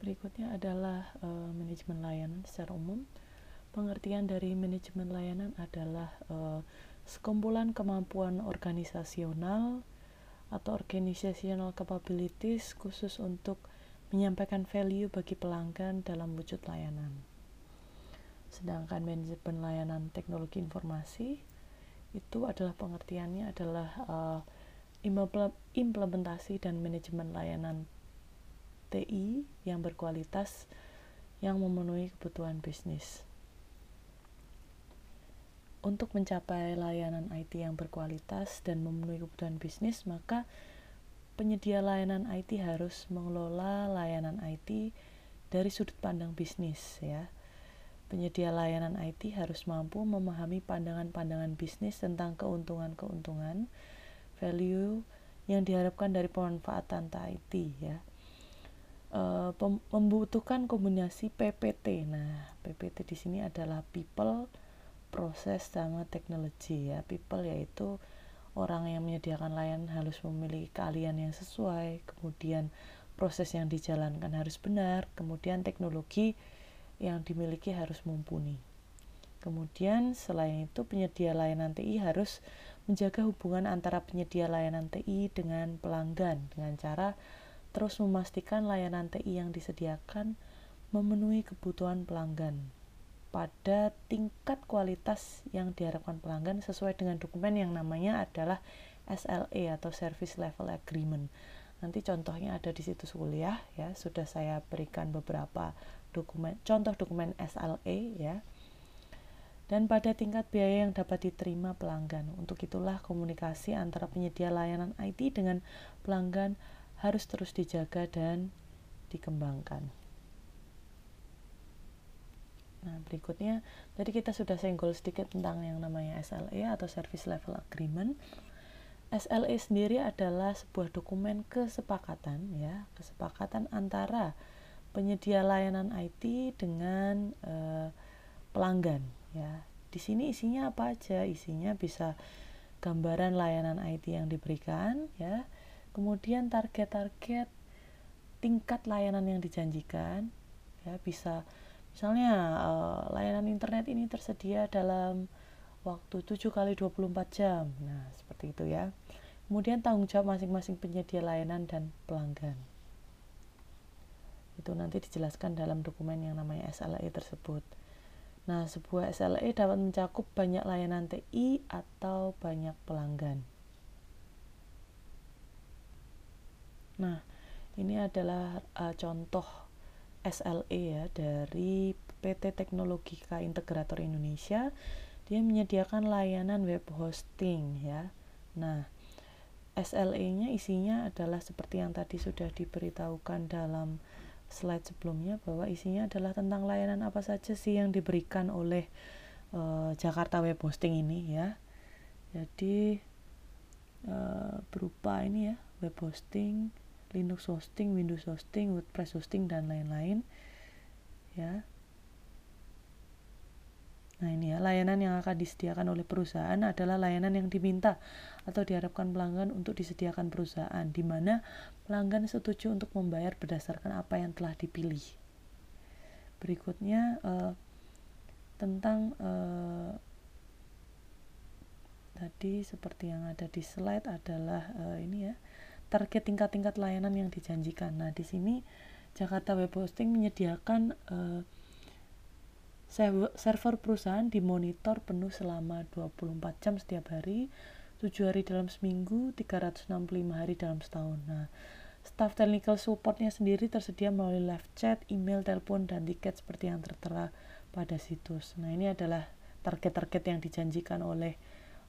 Berikutnya adalah uh, manajemen layanan secara umum. Pengertian dari manajemen layanan adalah uh, sekumpulan kemampuan organisasional atau organizational capabilities khusus untuk menyampaikan value bagi pelanggan dalam wujud layanan. Sedangkan manajemen layanan teknologi informasi itu adalah pengertiannya adalah uh, implementasi dan manajemen layanan TI yang berkualitas yang memenuhi kebutuhan bisnis. Untuk mencapai layanan IT yang berkualitas dan memenuhi kebutuhan bisnis, maka penyedia layanan IT harus mengelola layanan IT dari sudut pandang bisnis ya. Penyedia layanan IT harus mampu memahami pandangan-pandangan bisnis tentang keuntungan-keuntungan, value yang diharapkan dari pemanfaatan IT ya. E, membutuhkan kombinasi PPT. Nah, PPT di sini adalah people, proses sama teknologi ya. People yaitu orang yang menyediakan layanan harus memiliki keahlian yang sesuai, kemudian proses yang dijalankan harus benar, kemudian teknologi yang dimiliki harus mumpuni. Kemudian selain itu penyedia layanan TI harus menjaga hubungan antara penyedia layanan TI dengan pelanggan dengan cara terus memastikan layanan TI yang disediakan memenuhi kebutuhan pelanggan pada tingkat kualitas yang diharapkan pelanggan sesuai dengan dokumen yang namanya adalah SLA atau Service Level Agreement. Nanti contohnya ada di situs kuliah ya, sudah saya berikan beberapa dokumen contoh dokumen SLA ya. Dan pada tingkat biaya yang dapat diterima pelanggan. Untuk itulah komunikasi antara penyedia layanan IT dengan pelanggan harus terus dijaga dan dikembangkan. Nah, berikutnya tadi kita sudah senggol sedikit tentang yang namanya SLA atau Service Level Agreement. SLA sendiri adalah sebuah dokumen kesepakatan ya, kesepakatan antara penyedia layanan IT dengan uh, pelanggan ya. Di sini isinya apa aja? Isinya bisa gambaran layanan IT yang diberikan ya. Kemudian target-target tingkat layanan yang dijanjikan ya bisa Misalnya uh, layanan internet ini tersedia dalam waktu 7 kali 24 jam. Nah, seperti itu ya. Kemudian tanggung jawab masing-masing penyedia layanan dan pelanggan. Itu nanti dijelaskan dalam dokumen yang namanya SLA tersebut. Nah, sebuah SLA dapat mencakup banyak layanan TI atau banyak pelanggan. Nah, ini adalah uh, contoh SLE ya dari PT Teknologika Integrator Indonesia. Dia menyediakan layanan web hosting ya. Nah SLE-nya isinya adalah seperti yang tadi sudah diberitahukan dalam slide sebelumnya bahwa isinya adalah tentang layanan apa saja sih yang diberikan oleh uh, Jakarta Web Hosting ini ya. Jadi uh, berupa ini ya web hosting Linux hosting, Windows hosting, WordPress hosting dan lain-lain. Ya. Nah, ini ya, layanan yang akan disediakan oleh perusahaan adalah layanan yang diminta atau diharapkan pelanggan untuk disediakan perusahaan di mana pelanggan setuju untuk membayar berdasarkan apa yang telah dipilih. Berikutnya uh, tentang uh, tadi seperti yang ada di slide adalah uh, ini ya target tingkat-tingkat layanan yang dijanjikan. Nah, di sini Jakarta Web Hosting menyediakan uh, server perusahaan dimonitor penuh selama 24 jam setiap hari, 7 hari dalam seminggu, 365 hari dalam setahun. Nah, staff technical supportnya sendiri tersedia melalui live chat, email, telepon, dan tiket seperti yang tertera pada situs. Nah, ini adalah target-target yang dijanjikan oleh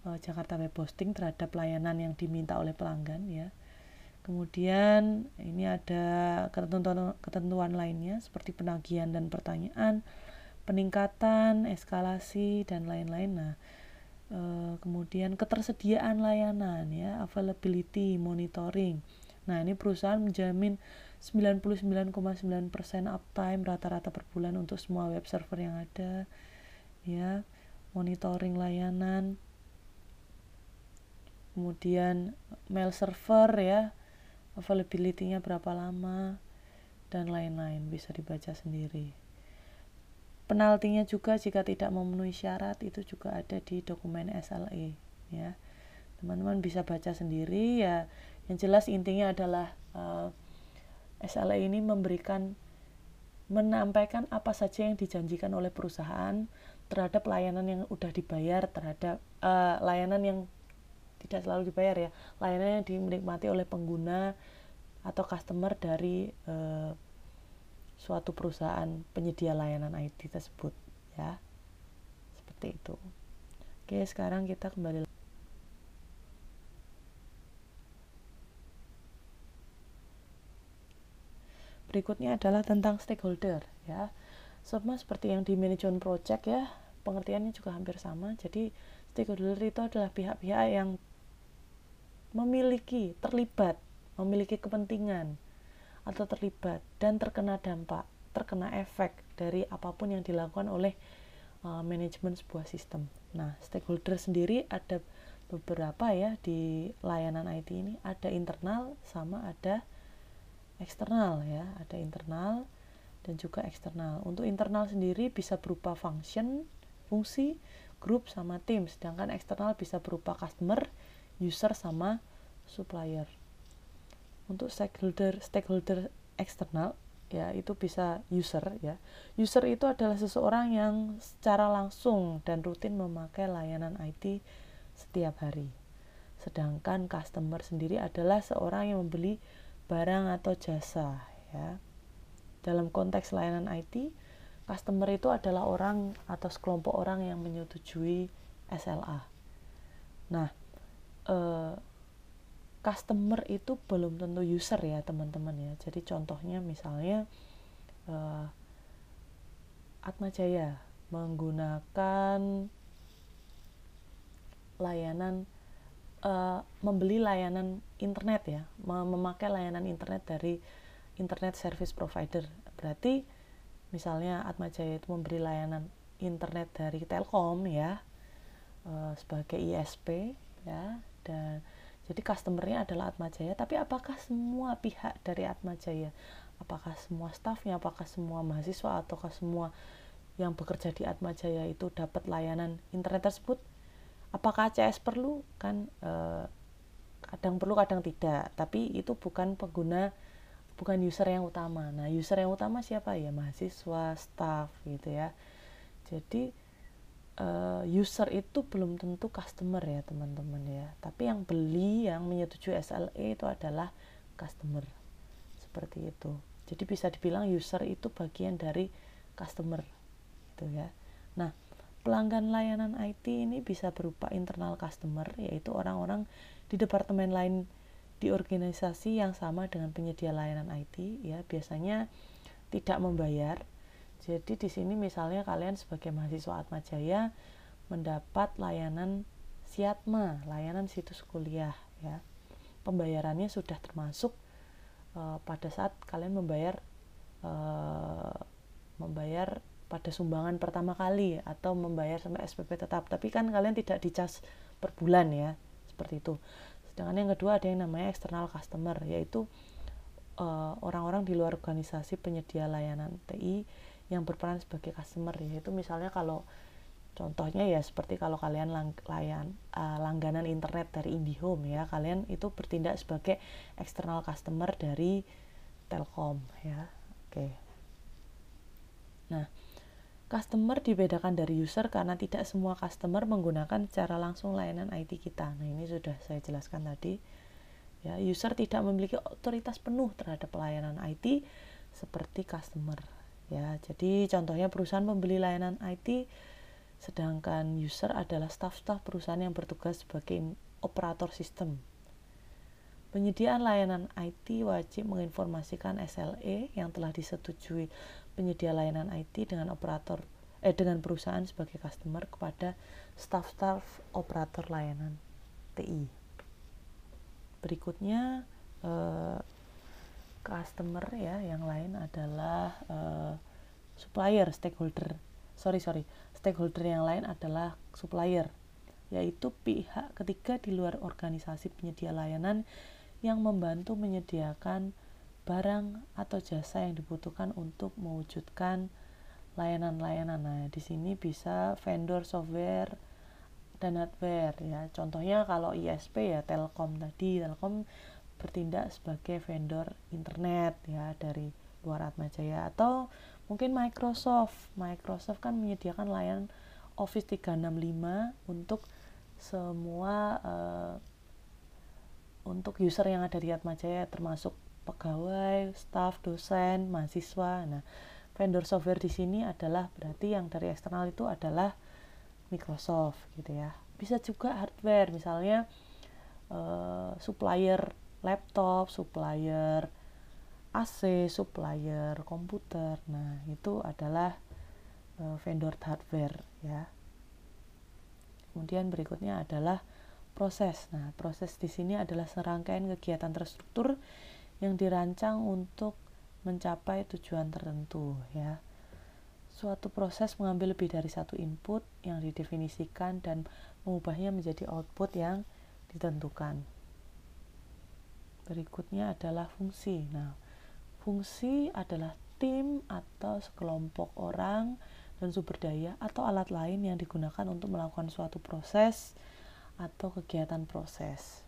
uh, Jakarta Web Hosting terhadap layanan yang diminta oleh pelanggan ya. Kemudian ini ada ketentuan ketentuan lainnya seperti penagihan dan pertanyaan, peningkatan, eskalasi dan lain-lain. Nah, e, kemudian ketersediaan layanan ya, availability, monitoring. Nah, ini perusahaan menjamin 99,9% uptime rata-rata per bulan untuk semua web server yang ada. Ya, monitoring layanan. Kemudian mail server ya, availability-nya berapa lama dan lain-lain bisa dibaca sendiri. Penaltinya juga jika tidak memenuhi syarat itu juga ada di dokumen SLE ya. Teman-teman bisa baca sendiri ya. Yang jelas intinya adalah uh, eh, SLE ini memberikan menampaikan apa saja yang dijanjikan oleh perusahaan terhadap layanan yang sudah dibayar terhadap uh, layanan yang tidak selalu dibayar ya. Layanan yang dinikmati oleh pengguna atau customer dari uh, suatu perusahaan penyedia layanan IT tersebut ya. Seperti itu. Oke sekarang kita kembali berikutnya adalah tentang stakeholder ya. Sama seperti yang di manajemen project ya. Pengertiannya juga hampir sama. Jadi stakeholder itu adalah pihak-pihak yang memiliki terlibat memiliki kepentingan atau terlibat dan terkena dampak, terkena efek dari apa pun yang dilakukan oleh uh, manajemen sebuah sistem. Nah, stakeholder sendiri ada beberapa ya di layanan IT ini, ada internal sama ada eksternal ya, ada internal dan juga eksternal. Untuk internal sendiri bisa berupa function, fungsi, grup sama tim, sedangkan eksternal bisa berupa customer, user sama supplier. Untuk stakeholder stakeholder eksternal ya itu bisa user ya. User itu adalah seseorang yang secara langsung dan rutin memakai layanan IT setiap hari. Sedangkan customer sendiri adalah seorang yang membeli barang atau jasa ya. Dalam konteks layanan IT customer itu adalah orang atau sekelompok orang yang menyetujui SLA nah eh, customer itu belum tentu user ya teman-teman ya. Jadi contohnya misalnya uh, Atma Jaya menggunakan layanan uh, membeli layanan internet ya memakai layanan internet dari internet service provider. Berarti misalnya Atma Jaya itu memberi layanan internet dari Telkom ya uh, sebagai ISP ya dan jadi customernya adalah Atma Jaya, tapi apakah semua pihak dari Atma Jaya, apakah semua stafnya, apakah semua mahasiswa, ataukah semua yang bekerja di Atma Jaya itu dapat layanan internet tersebut? Apakah CS perlu? Kan eh, kadang perlu, kadang tidak. Tapi itu bukan pengguna, bukan user yang utama. Nah, user yang utama siapa ya? Mahasiswa, staff gitu ya. Jadi uh, user itu belum tentu customer ya teman-teman ya. Tapi yang beli yang menyetujui SLE itu adalah customer. Seperti itu. Jadi bisa dibilang user itu bagian dari customer gitu ya. Nah pelanggan layanan IT ini bisa berupa internal customer yaitu orang-orang di departemen lain di organisasi yang sama dengan penyedia layanan IT ya. Biasanya tidak membayar jadi di sini misalnya kalian sebagai mahasiswa Atma Jaya mendapat layanan Siatma, layanan situs kuliah ya. Pembayarannya sudah termasuk uh, pada saat kalian membayar uh, membayar pada sumbangan pertama kali atau membayar sampai SPP tetap. Tapi kan kalian tidak dicas per bulan ya, seperti itu. Sedangkan yang kedua ada yang namanya external customer yaitu eh, orang-orang uh, di luar organisasi penyedia layanan TI yang berperan sebagai customer yaitu misalnya kalau contohnya ya seperti kalau kalian lang, layan uh, langganan internet dari IndiHome ya kalian itu bertindak sebagai external customer dari Telkom ya. Oke. Nah customer dibedakan dari user karena tidak semua customer menggunakan secara langsung layanan IT kita. Nah ini sudah saya jelaskan tadi. Ya user tidak memiliki otoritas penuh terhadap pelayanan IT seperti customer ya jadi contohnya perusahaan membeli layanan IT sedangkan user adalah staf-staf perusahaan yang bertugas sebagai operator sistem Penyediaan layanan IT wajib menginformasikan SLE yang telah disetujui penyedia layanan IT dengan operator eh dengan perusahaan sebagai customer kepada staf-staf operator layanan TI. Berikutnya eh, customer ya yang lain adalah uh, supplier stakeholder sorry sorry stakeholder yang lain adalah supplier yaitu pihak ketiga di luar organisasi penyedia layanan yang membantu menyediakan barang atau jasa yang dibutuhkan untuk mewujudkan layanan-layanan. Nah, di sini bisa vendor software dan hardware ya. Contohnya kalau ISP ya Telkom tadi, Telkom bertindak sebagai vendor internet ya dari luar Atmajaya atau mungkin Microsoft. Microsoft kan menyediakan layanan Office 365 untuk semua uh, untuk user yang ada di Atmajaya termasuk pegawai, staff, dosen, mahasiswa. Nah, vendor software di sini adalah berarti yang dari eksternal itu adalah Microsoft gitu ya. Bisa juga hardware misalnya uh, supplier laptop, supplier AC, supplier komputer. Nah, itu adalah uh, vendor hardware ya. Kemudian berikutnya adalah proses. Nah, proses di sini adalah serangkaian kegiatan terstruktur yang dirancang untuk mencapai tujuan tertentu ya. Suatu proses mengambil lebih dari satu input yang didefinisikan dan mengubahnya menjadi output yang ditentukan. Berikutnya adalah fungsi. Nah, fungsi adalah tim atau sekelompok orang dan sumber daya atau alat lain yang digunakan untuk melakukan suatu proses atau kegiatan proses.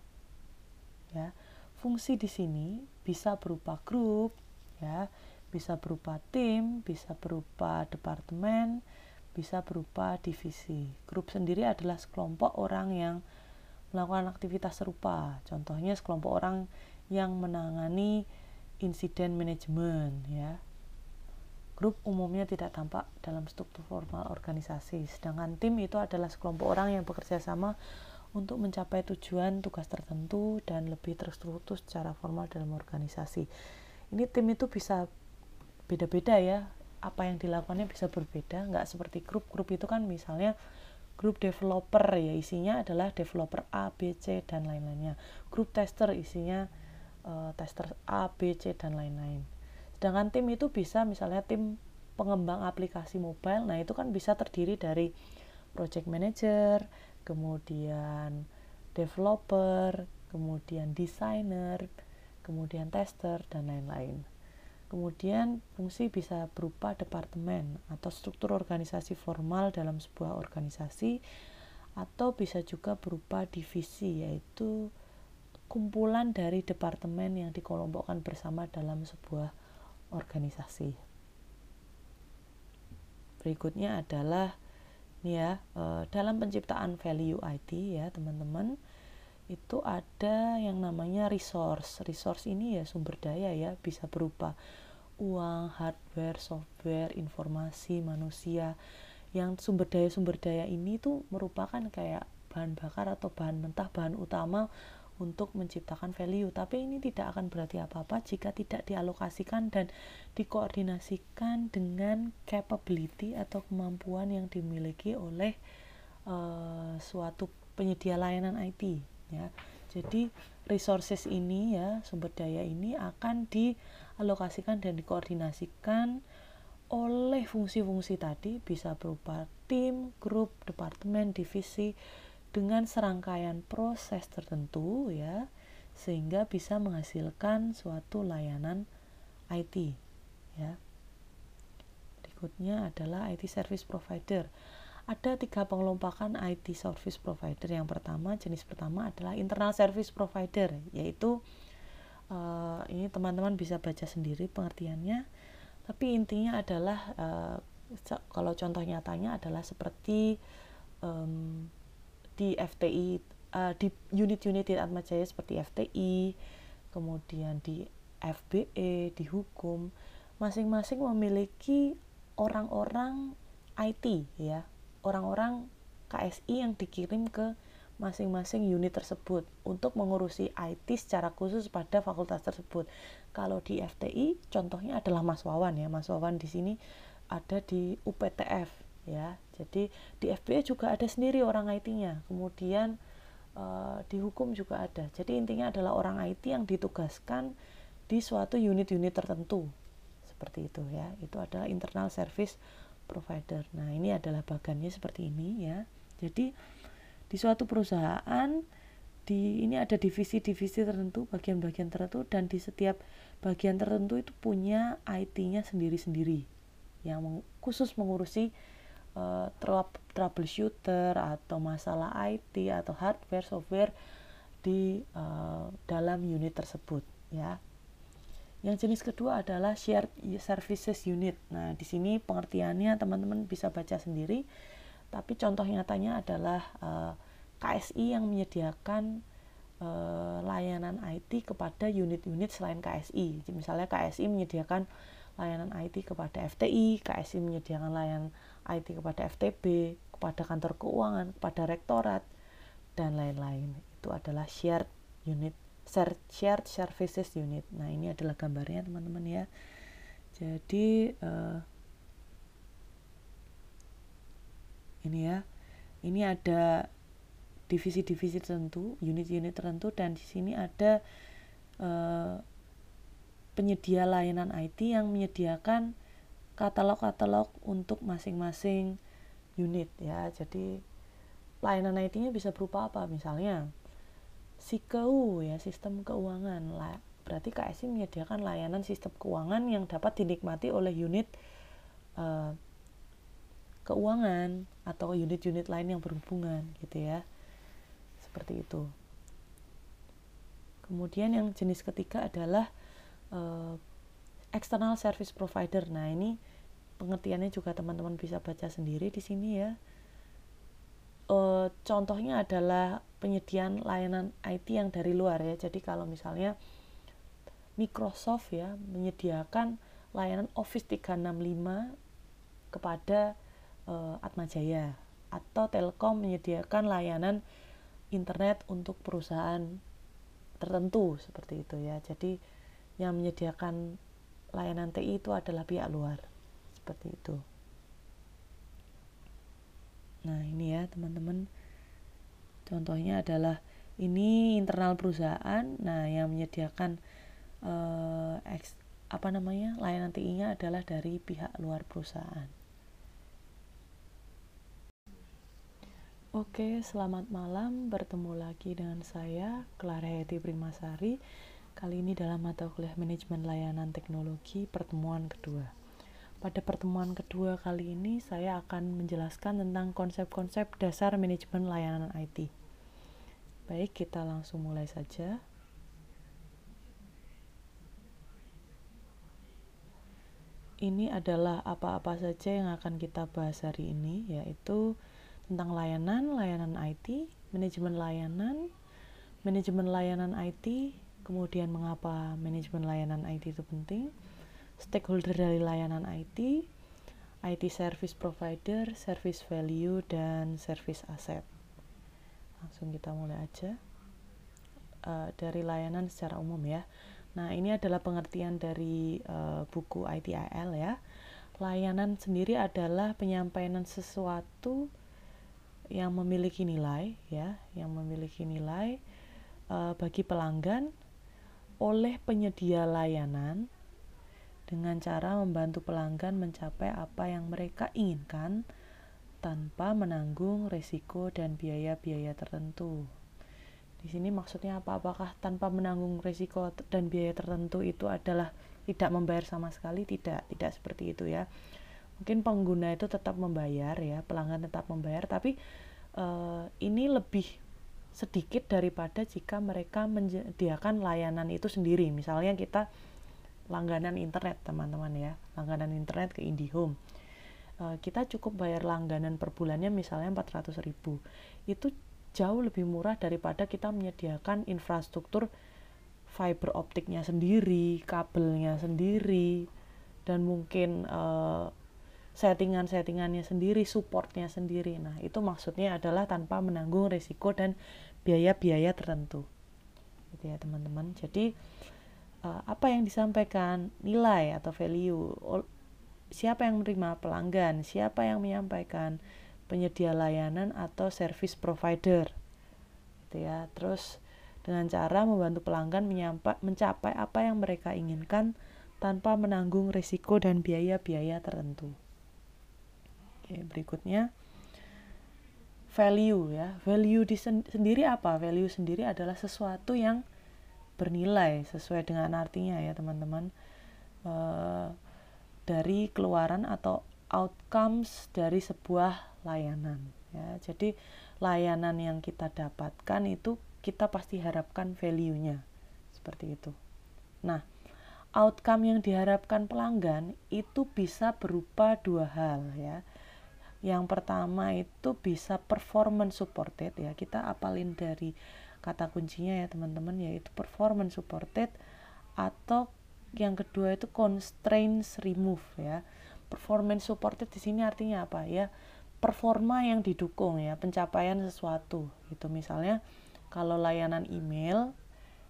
Ya, fungsi di sini bisa berupa grup, ya, bisa berupa tim, bisa berupa departemen, bisa berupa divisi. Grup sendiri adalah sekelompok orang yang melakukan aktivitas serupa. Contohnya sekelompok orang yang menangani insiden manajemen, ya, Grup umumnya tidak tampak dalam struktur formal organisasi, sedangkan tim itu adalah sekelompok orang yang bekerja sama untuk mencapai tujuan tugas tertentu dan lebih terstruktur secara formal dalam organisasi. Ini tim itu bisa beda-beda ya, apa yang dilakukannya bisa berbeda, nggak seperti grup. Grup itu kan misalnya grup developer ya isinya adalah developer A, B, C dan lain-lainnya. Grup tester isinya uh, tester A, B, C dan lain-lain sedangkan tim itu bisa misalnya tim pengembang aplikasi mobile nah itu kan bisa terdiri dari project manager kemudian developer kemudian designer kemudian tester dan lain-lain kemudian fungsi bisa berupa departemen atau struktur organisasi formal dalam sebuah organisasi atau bisa juga berupa divisi yaitu kumpulan dari departemen yang dikelompokkan bersama dalam sebuah organisasi. Berikutnya adalah nih ya eh, dalam penciptaan value IT ya teman-teman itu ada yang namanya resource. Resource ini ya sumber daya ya bisa berupa uang, hardware, software, informasi, manusia. Yang sumber daya sumber daya ini tuh merupakan kayak bahan bakar atau bahan mentah, bahan utama untuk menciptakan value tapi ini tidak akan berarti apa-apa jika tidak dialokasikan dan dikoordinasikan dengan capability atau kemampuan yang dimiliki oleh uh, suatu penyedia layanan IT ya jadi resources ini ya sumber daya ini akan dialokasikan dan dikoordinasikan oleh fungsi-fungsi tadi bisa berupa tim, grup, departemen, divisi dengan serangkaian proses tertentu ya sehingga bisa menghasilkan suatu layanan IT ya. Berikutnya adalah IT service provider. Ada tiga pengelompokan IT service provider. Yang pertama, jenis pertama adalah internal service provider, yaitu uh, ini teman-teman bisa baca sendiri pengertiannya. Tapi intinya adalah uh, kalau contoh nyatanya adalah seperti um, di FTI uh, eh, di unit-unit di Atmajaya seperti FTI kemudian di FBE di hukum masing-masing memiliki orang-orang IT ya orang-orang KSI yang dikirim ke masing-masing unit tersebut untuk mengurusi IT secara khusus pada fakultas tersebut. Kalau di FTI contohnya adalah Mas Wawan ya. Mas Wawan di sini ada di UPTF ya. Jadi di FBA juga ada sendiri orang IT-nya kemudian uh, di hukum juga ada. Jadi intinya adalah orang IT yang ditugaskan di suatu unit-unit tertentu. Seperti itu ya. Itu adalah internal service provider. Nah ini adalah bagannya seperti ini ya. Jadi di suatu perusahaan di ini ada divisi-divisi tertentu, bagian-bagian tertentu dan di setiap bagian tertentu itu punya IT-nya sendiri-sendiri. Yang meng, khusus mengurusi uh, troubleshooter atau masalah IT atau hardware software di uh, dalam unit tersebut ya. Yang jenis kedua adalah shared services unit. Nah, di sini pengertiannya teman-teman bisa baca sendiri. Tapi contoh nyatanya adalah uh, KSI yang menyediakan uh, layanan IT kepada unit-unit selain KSI. Misalnya KSI menyediakan layanan IT kepada FTI, KSI menyediakan layanan IT kepada FTB, kepada kantor keuangan, kepada rektorat, dan lain-lain. Itu adalah shared unit, shared services unit. Nah ini adalah gambarnya teman-teman ya. Jadi uh, ini ya, ini ada divisi-divisi tertentu, unit-unit tertentu dan di sini ada uh, penyedia layanan IT yang menyediakan katalog-katalog untuk masing-masing unit ya. Jadi layanan IT-nya bisa berupa apa? Misalnya SIKEU ya, sistem keuangan. Lah, berarti KSI menyediakan layanan sistem keuangan yang dapat dinikmati oleh unit uh, keuangan atau unit-unit lain yang berhubungan gitu ya seperti itu. Kemudian yang jenis ketiga adalah uh, external service provider. Nah, ini pengertiannya juga teman-teman bisa baca sendiri di sini ya. Uh, contohnya adalah penyediaan layanan IT yang dari luar ya. Jadi kalau misalnya Microsoft ya menyediakan layanan Office 365 kepada uh, Atmajaya atau Telkom menyediakan layanan internet untuk perusahaan tertentu seperti itu ya. Jadi yang menyediakan layanan TI itu adalah pihak luar. Seperti itu. Nah, ini ya, teman-teman. Contohnya adalah ini internal perusahaan. Nah, yang menyediakan eh, apa namanya? layanan TI-nya adalah dari pihak luar perusahaan. Oke, selamat malam. Bertemu lagi dengan saya, Clara Heti Primasari. Kali ini dalam mata kuliah Manajemen Layanan Teknologi pertemuan kedua. Pada pertemuan kedua kali ini, saya akan menjelaskan tentang konsep-konsep dasar manajemen layanan IT. Baik, kita langsung mulai saja. Ini adalah apa-apa saja yang akan kita bahas hari ini, yaitu tentang layanan, layanan IT, manajemen layanan, manajemen layanan IT, kemudian mengapa manajemen layanan IT itu penting, stakeholder dari layanan IT, IT service provider, service value, dan service asset. Langsung kita mulai aja uh, dari layanan secara umum ya. Nah ini adalah pengertian dari uh, buku ITIL ya. Layanan sendiri adalah penyampaian sesuatu yang memiliki nilai ya, yang memiliki nilai uh, bagi pelanggan oleh penyedia layanan dengan cara membantu pelanggan mencapai apa yang mereka inginkan tanpa menanggung risiko dan biaya-biaya tertentu. Di sini maksudnya apa? Apakah tanpa menanggung risiko dan biaya tertentu itu adalah tidak membayar sama sekali? Tidak, tidak seperti itu ya mungkin pengguna itu tetap membayar ya pelanggan tetap membayar tapi uh, ini lebih sedikit daripada jika mereka menyediakan layanan itu sendiri misalnya kita langganan internet teman-teman ya langganan internet ke IndiHome uh, kita cukup bayar langganan per bulannya misalnya 400 ribu itu jauh lebih murah daripada kita menyediakan infrastruktur fiber optiknya sendiri, kabelnya sendiri, dan mungkin uh, settingan-settingannya sendiri, supportnya sendiri. Nah, itu maksudnya adalah tanpa menanggung risiko dan biaya-biaya tertentu. Gitu ya, teman-teman. Jadi uh, apa yang disampaikan nilai atau value siapa yang menerima pelanggan, siapa yang menyampaikan penyedia layanan atau service provider. Gitu ya. Terus dengan cara membantu pelanggan mencapai apa yang mereka inginkan tanpa menanggung risiko dan biaya-biaya tertentu. Oke, berikutnya value ya value di sen sendiri apa value sendiri adalah sesuatu yang bernilai sesuai dengan artinya ya teman-teman. Uh, dari keluaran atau outcomes dari sebuah layanan ya. Jadi layanan yang kita dapatkan itu kita pasti harapkan value-nya seperti itu. Nah outcome yang diharapkan pelanggan itu bisa berupa dua hal ya. Yang pertama itu bisa performance supported ya. Kita apalin dari kata kuncinya ya teman-teman yaitu performance supported atau yang kedua itu constraints remove ya. Performance supported di sini artinya apa ya? Performa yang didukung ya pencapaian sesuatu itu misalnya kalau layanan email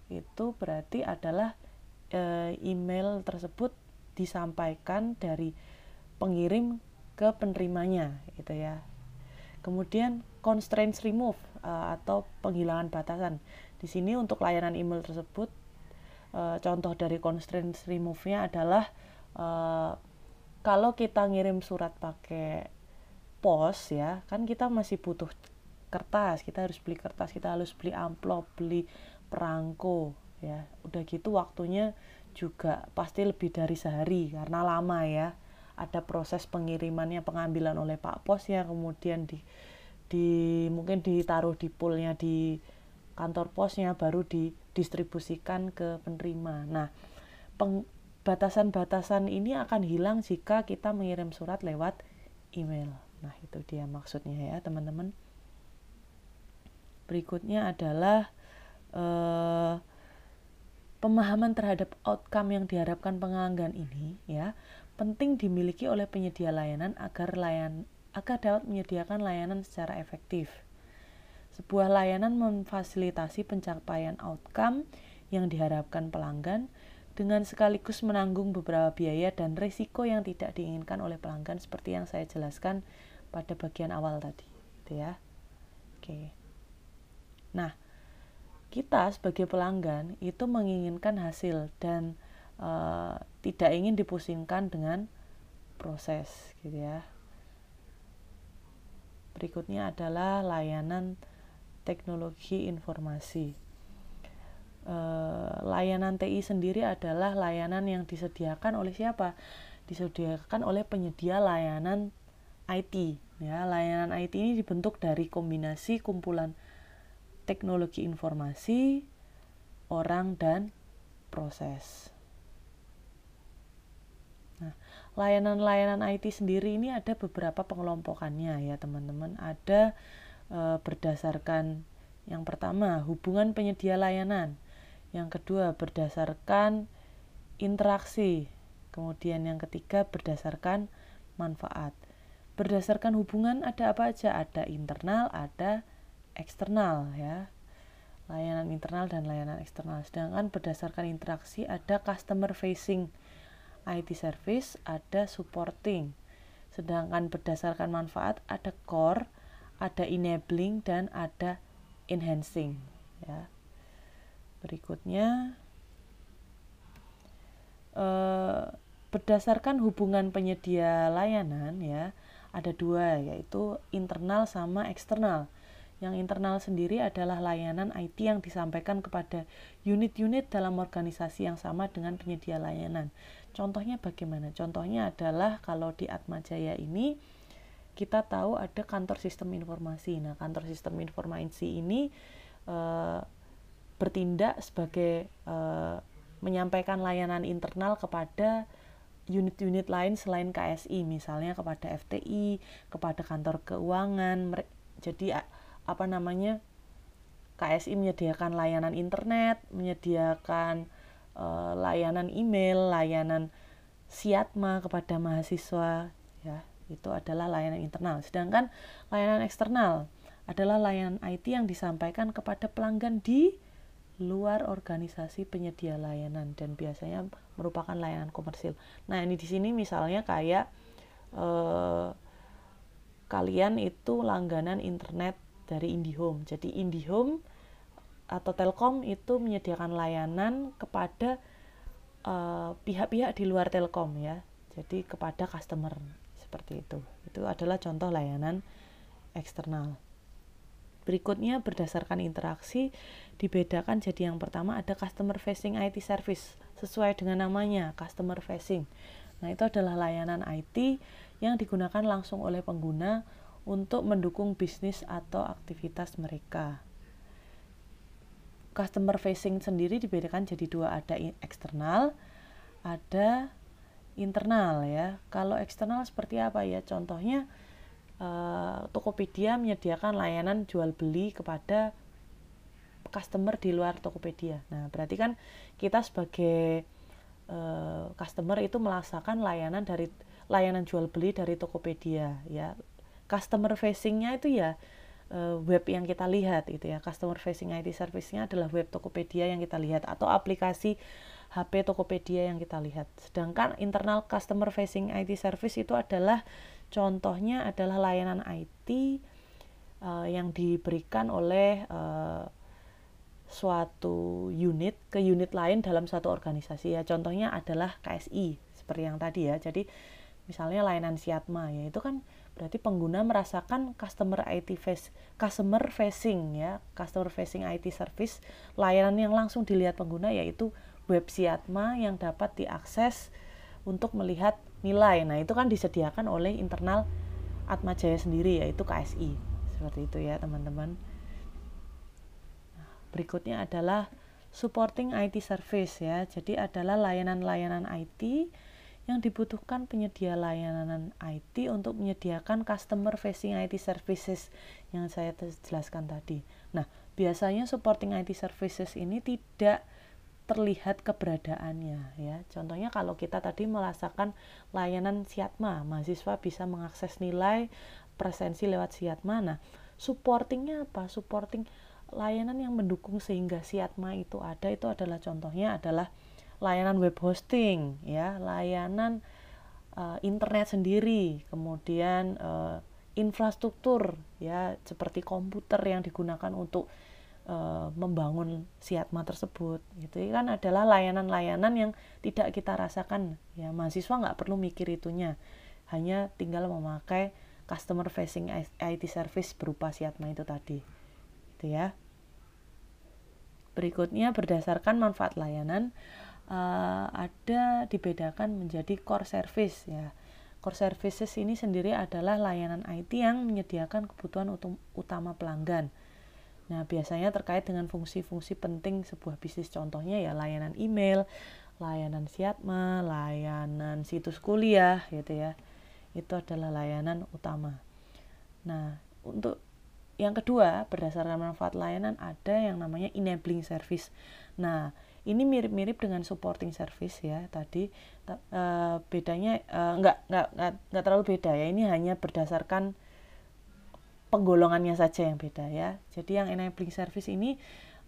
itu berarti adalah e, email tersebut disampaikan dari pengirim ke penerimanya gitu ya kemudian constraints remove uh, atau penghilangan batasan. Di sini untuk layanan email tersebut uh, contoh dari constraints remove-nya adalah uh, kalau kita ngirim surat pakai pos ya, kan kita masih butuh kertas, kita harus beli kertas, kita harus beli amplop, beli perangko ya. Udah gitu waktunya juga pasti lebih dari sehari karena lama ya ada proses pengirimannya pengambilan oleh Pak Pos ya kemudian di di mungkin ditaruh di poolnya di kantor posnya baru didistribusikan ke penerima. Nah, batasan-batasan ini akan hilang jika kita mengirim surat lewat email. Nah, itu dia maksudnya ya, teman-teman. Berikutnya adalah eh, pemahaman terhadap outcome yang diharapkan penganggan ini ya penting dimiliki oleh penyedia layanan agar layan agar dapat menyediakan layanan secara efektif. Sebuah layanan memfasilitasi pencapaian outcome yang diharapkan pelanggan dengan sekaligus menanggung beberapa biaya dan risiko yang tidak diinginkan oleh pelanggan seperti yang saya jelaskan pada bagian awal tadi, gitu ya. Oke. Nah, kita sebagai pelanggan itu menginginkan hasil dan uh, tidak ingin dipusingkan dengan proses gitu ya. Berikutnya adalah layanan teknologi informasi. Uh, layanan TI sendiri adalah layanan yang disediakan oleh siapa? Disediakan oleh penyedia layanan IT ya. Layanan IT ini dibentuk dari kombinasi kumpulan teknologi informasi orang dan proses layanan-layanan IT sendiri ini ada beberapa pengelompokannya ya teman-teman. Ada e, berdasarkan yang pertama hubungan penyedia layanan, yang kedua berdasarkan interaksi, kemudian yang ketiga berdasarkan manfaat. Berdasarkan hubungan ada apa aja? Ada internal, ada eksternal ya. Layanan internal dan layanan eksternal. Sedangkan berdasarkan interaksi ada customer facing IT service ada supporting. Sedangkan berdasarkan manfaat ada core, ada enabling dan ada enhancing ya. Berikutnya eh, berdasarkan hubungan penyedia layanan ya ada dua yaitu internal sama eksternal. Yang internal sendiri adalah layanan IT yang disampaikan kepada unit-unit dalam organisasi yang sama dengan penyedia layanan. Contohnya bagaimana? Contohnya adalah kalau di Atmajaya ini kita tahu ada kantor sistem informasi. Nah, kantor sistem informasi ini e, bertindak sebagai e, menyampaikan layanan internal kepada unit-unit lain selain KSI, misalnya kepada FTI, kepada kantor keuangan. Jadi apa namanya? KSI menyediakan layanan internet, menyediakan uh, layanan email, layanan siatma kepada mahasiswa ya itu adalah layanan internal. Sedangkan layanan eksternal adalah layanan IT yang disampaikan kepada pelanggan di luar organisasi penyedia layanan dan biasanya merupakan layanan komersil. Nah, ini di sini misalnya kayak eh, kalian itu langganan internet dari IndiHome. Jadi IndiHome atau Telkom itu menyediakan layanan kepada eh, pihak-pihak uh, di luar Telkom ya. Jadi kepada customer seperti itu. Itu adalah contoh layanan eksternal. Berikutnya berdasarkan interaksi dibedakan jadi yang pertama ada customer facing IT service sesuai dengan namanya customer facing. Nah, itu adalah layanan IT yang digunakan langsung oleh pengguna untuk mendukung bisnis atau aktivitas mereka. Customer facing sendiri dibedakan jadi dua, ada eksternal, ada internal ya. Kalau eksternal seperti apa ya? Contohnya uh, Tokopedia menyediakan layanan jual beli kepada customer di luar Tokopedia. Nah, berarti kan kita sebagai uh, customer itu melaksanakan layanan dari layanan jual beli dari Tokopedia ya. Customer facingnya itu ya uh, web yang kita lihat itu ya. Customer facing IT service-nya adalah web Tokopedia yang kita lihat atau aplikasi HP Tokopedia yang kita lihat. Sedangkan internal customer facing IT service itu adalah contohnya adalah layanan IT uh, yang diberikan oleh uh, suatu unit ke unit lain dalam suatu organisasi ya. Contohnya adalah KSI seperti yang tadi ya. Jadi misalnya layanan Siatma ya itu kan berarti pengguna merasakan customer IT face customer facing ya customer facing IT service layanan yang langsung dilihat pengguna yaitu web Siatma yang dapat diakses untuk melihat nilai. Nah, itu kan disediakan oleh internal Atmajaya sendiri yaitu KSI. Seperti itu ya, teman-teman. Nah, berikutnya adalah supporting IT service ya. Jadi adalah layanan-layanan IT yang dibutuhkan penyedia layanan IT untuk menyediakan customer facing IT services yang saya jelaskan tadi. Nah, biasanya supporting IT services ini tidak terlihat keberadaannya ya. Contohnya kalau kita tadi merasakan layanan Siatma, mahasiswa bisa mengakses nilai presensi lewat Siatma. Nah, supportingnya apa? Supporting layanan yang mendukung sehingga Siatma itu ada itu adalah contohnya adalah layanan web hosting ya, layanan uh, internet sendiri, kemudian uh, infrastruktur ya seperti komputer yang digunakan untuk uh, membangun siatma tersebut gitu. Kan adalah layanan-layanan yang tidak kita rasakan ya mahasiswa nggak perlu mikir itunya. Hanya tinggal memakai customer facing IT service berupa siatma itu tadi gitu ya. Berikutnya berdasarkan manfaat layanan uh, ada dibedakan menjadi core service ya core services ini sendiri adalah layanan IT yang menyediakan kebutuhan utama pelanggan Nah, biasanya terkait dengan fungsi-fungsi penting sebuah bisnis contohnya ya layanan email, layanan siatma, layanan situs kuliah gitu ya. Itu adalah layanan utama. Nah, untuk yang kedua, berdasarkan manfaat layanan ada yang namanya enabling service. Nah, ini mirip-mirip dengan supporting service ya tadi uh, bedanya uh, nggak nggak nggak terlalu beda ya ini hanya berdasarkan penggolongannya saja yang beda ya. Jadi yang enabling service ini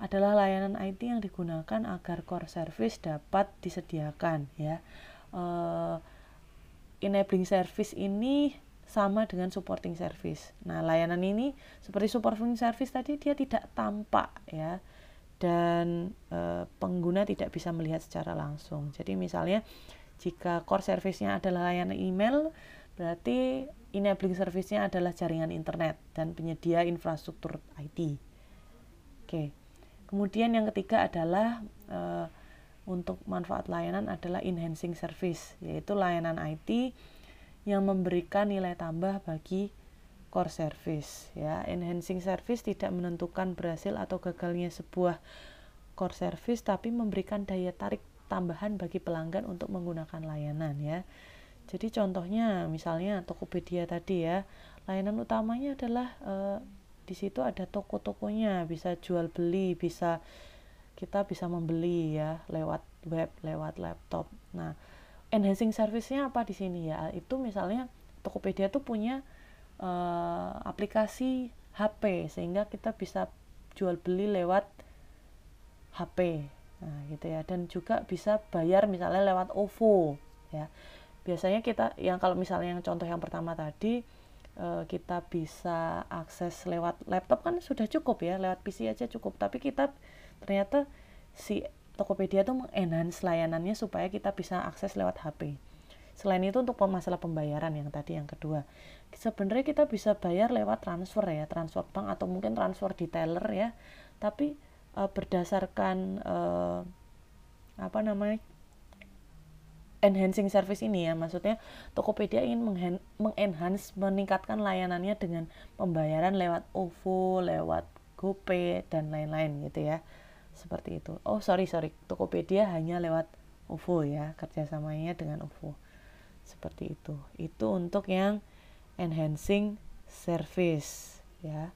adalah layanan IT yang digunakan agar core service dapat disediakan ya. Uh, enabling service ini sama dengan supporting service. Nah, layanan ini seperti supporting service tadi dia tidak tampak ya dan e, pengguna tidak bisa melihat secara langsung. Jadi misalnya jika core service-nya adalah layanan email, berarti enabling service-nya adalah jaringan internet dan penyedia infrastruktur IT. Oke. Kemudian yang ketiga adalah uh, untuk manfaat layanan adalah enhancing service, yaitu layanan IT yang memberikan nilai tambah bagi core service ya. Enhancing service tidak menentukan berhasil atau gagalnya sebuah core service tapi memberikan daya tarik tambahan bagi pelanggan untuk menggunakan layanan ya. Jadi contohnya misalnya Tokopedia tadi ya, layanan utamanya adalah e, di situ ada toko-tokonya, bisa jual beli, bisa kita bisa membeli ya lewat web, lewat laptop. Nah, enhancing service-nya apa di sini ya? Itu misalnya Tokopedia tuh punya e, aplikasi HP sehingga kita bisa jual beli lewat HP. Nah, gitu ya. Dan juga bisa bayar misalnya lewat OVO ya biasanya kita yang kalau misalnya yang contoh yang pertama tadi uh, kita bisa akses lewat laptop kan sudah cukup ya lewat PC aja cukup tapi kita ternyata si Tokopedia tuh mengenhance layanannya supaya kita bisa akses lewat HP selain itu untuk masalah pembayaran yang tadi yang kedua. Sebenarnya kita bisa bayar lewat transfer ya transfer bank atau mungkin transfer di teller ya. Tapi uh, berdasarkan uh, apa namanya enhancing service ini ya. Maksudnya Tokopedia ingin mengenhance meningkatkan layanannya dengan pembayaran lewat OVO lewat GoPay dan lain-lain gitu ya. Seperti itu. Oh sorry sorry. Tokopedia hanya lewat OVO ya kerjasamanya dengan OVO seperti itu. Itu untuk yang enhancing service ya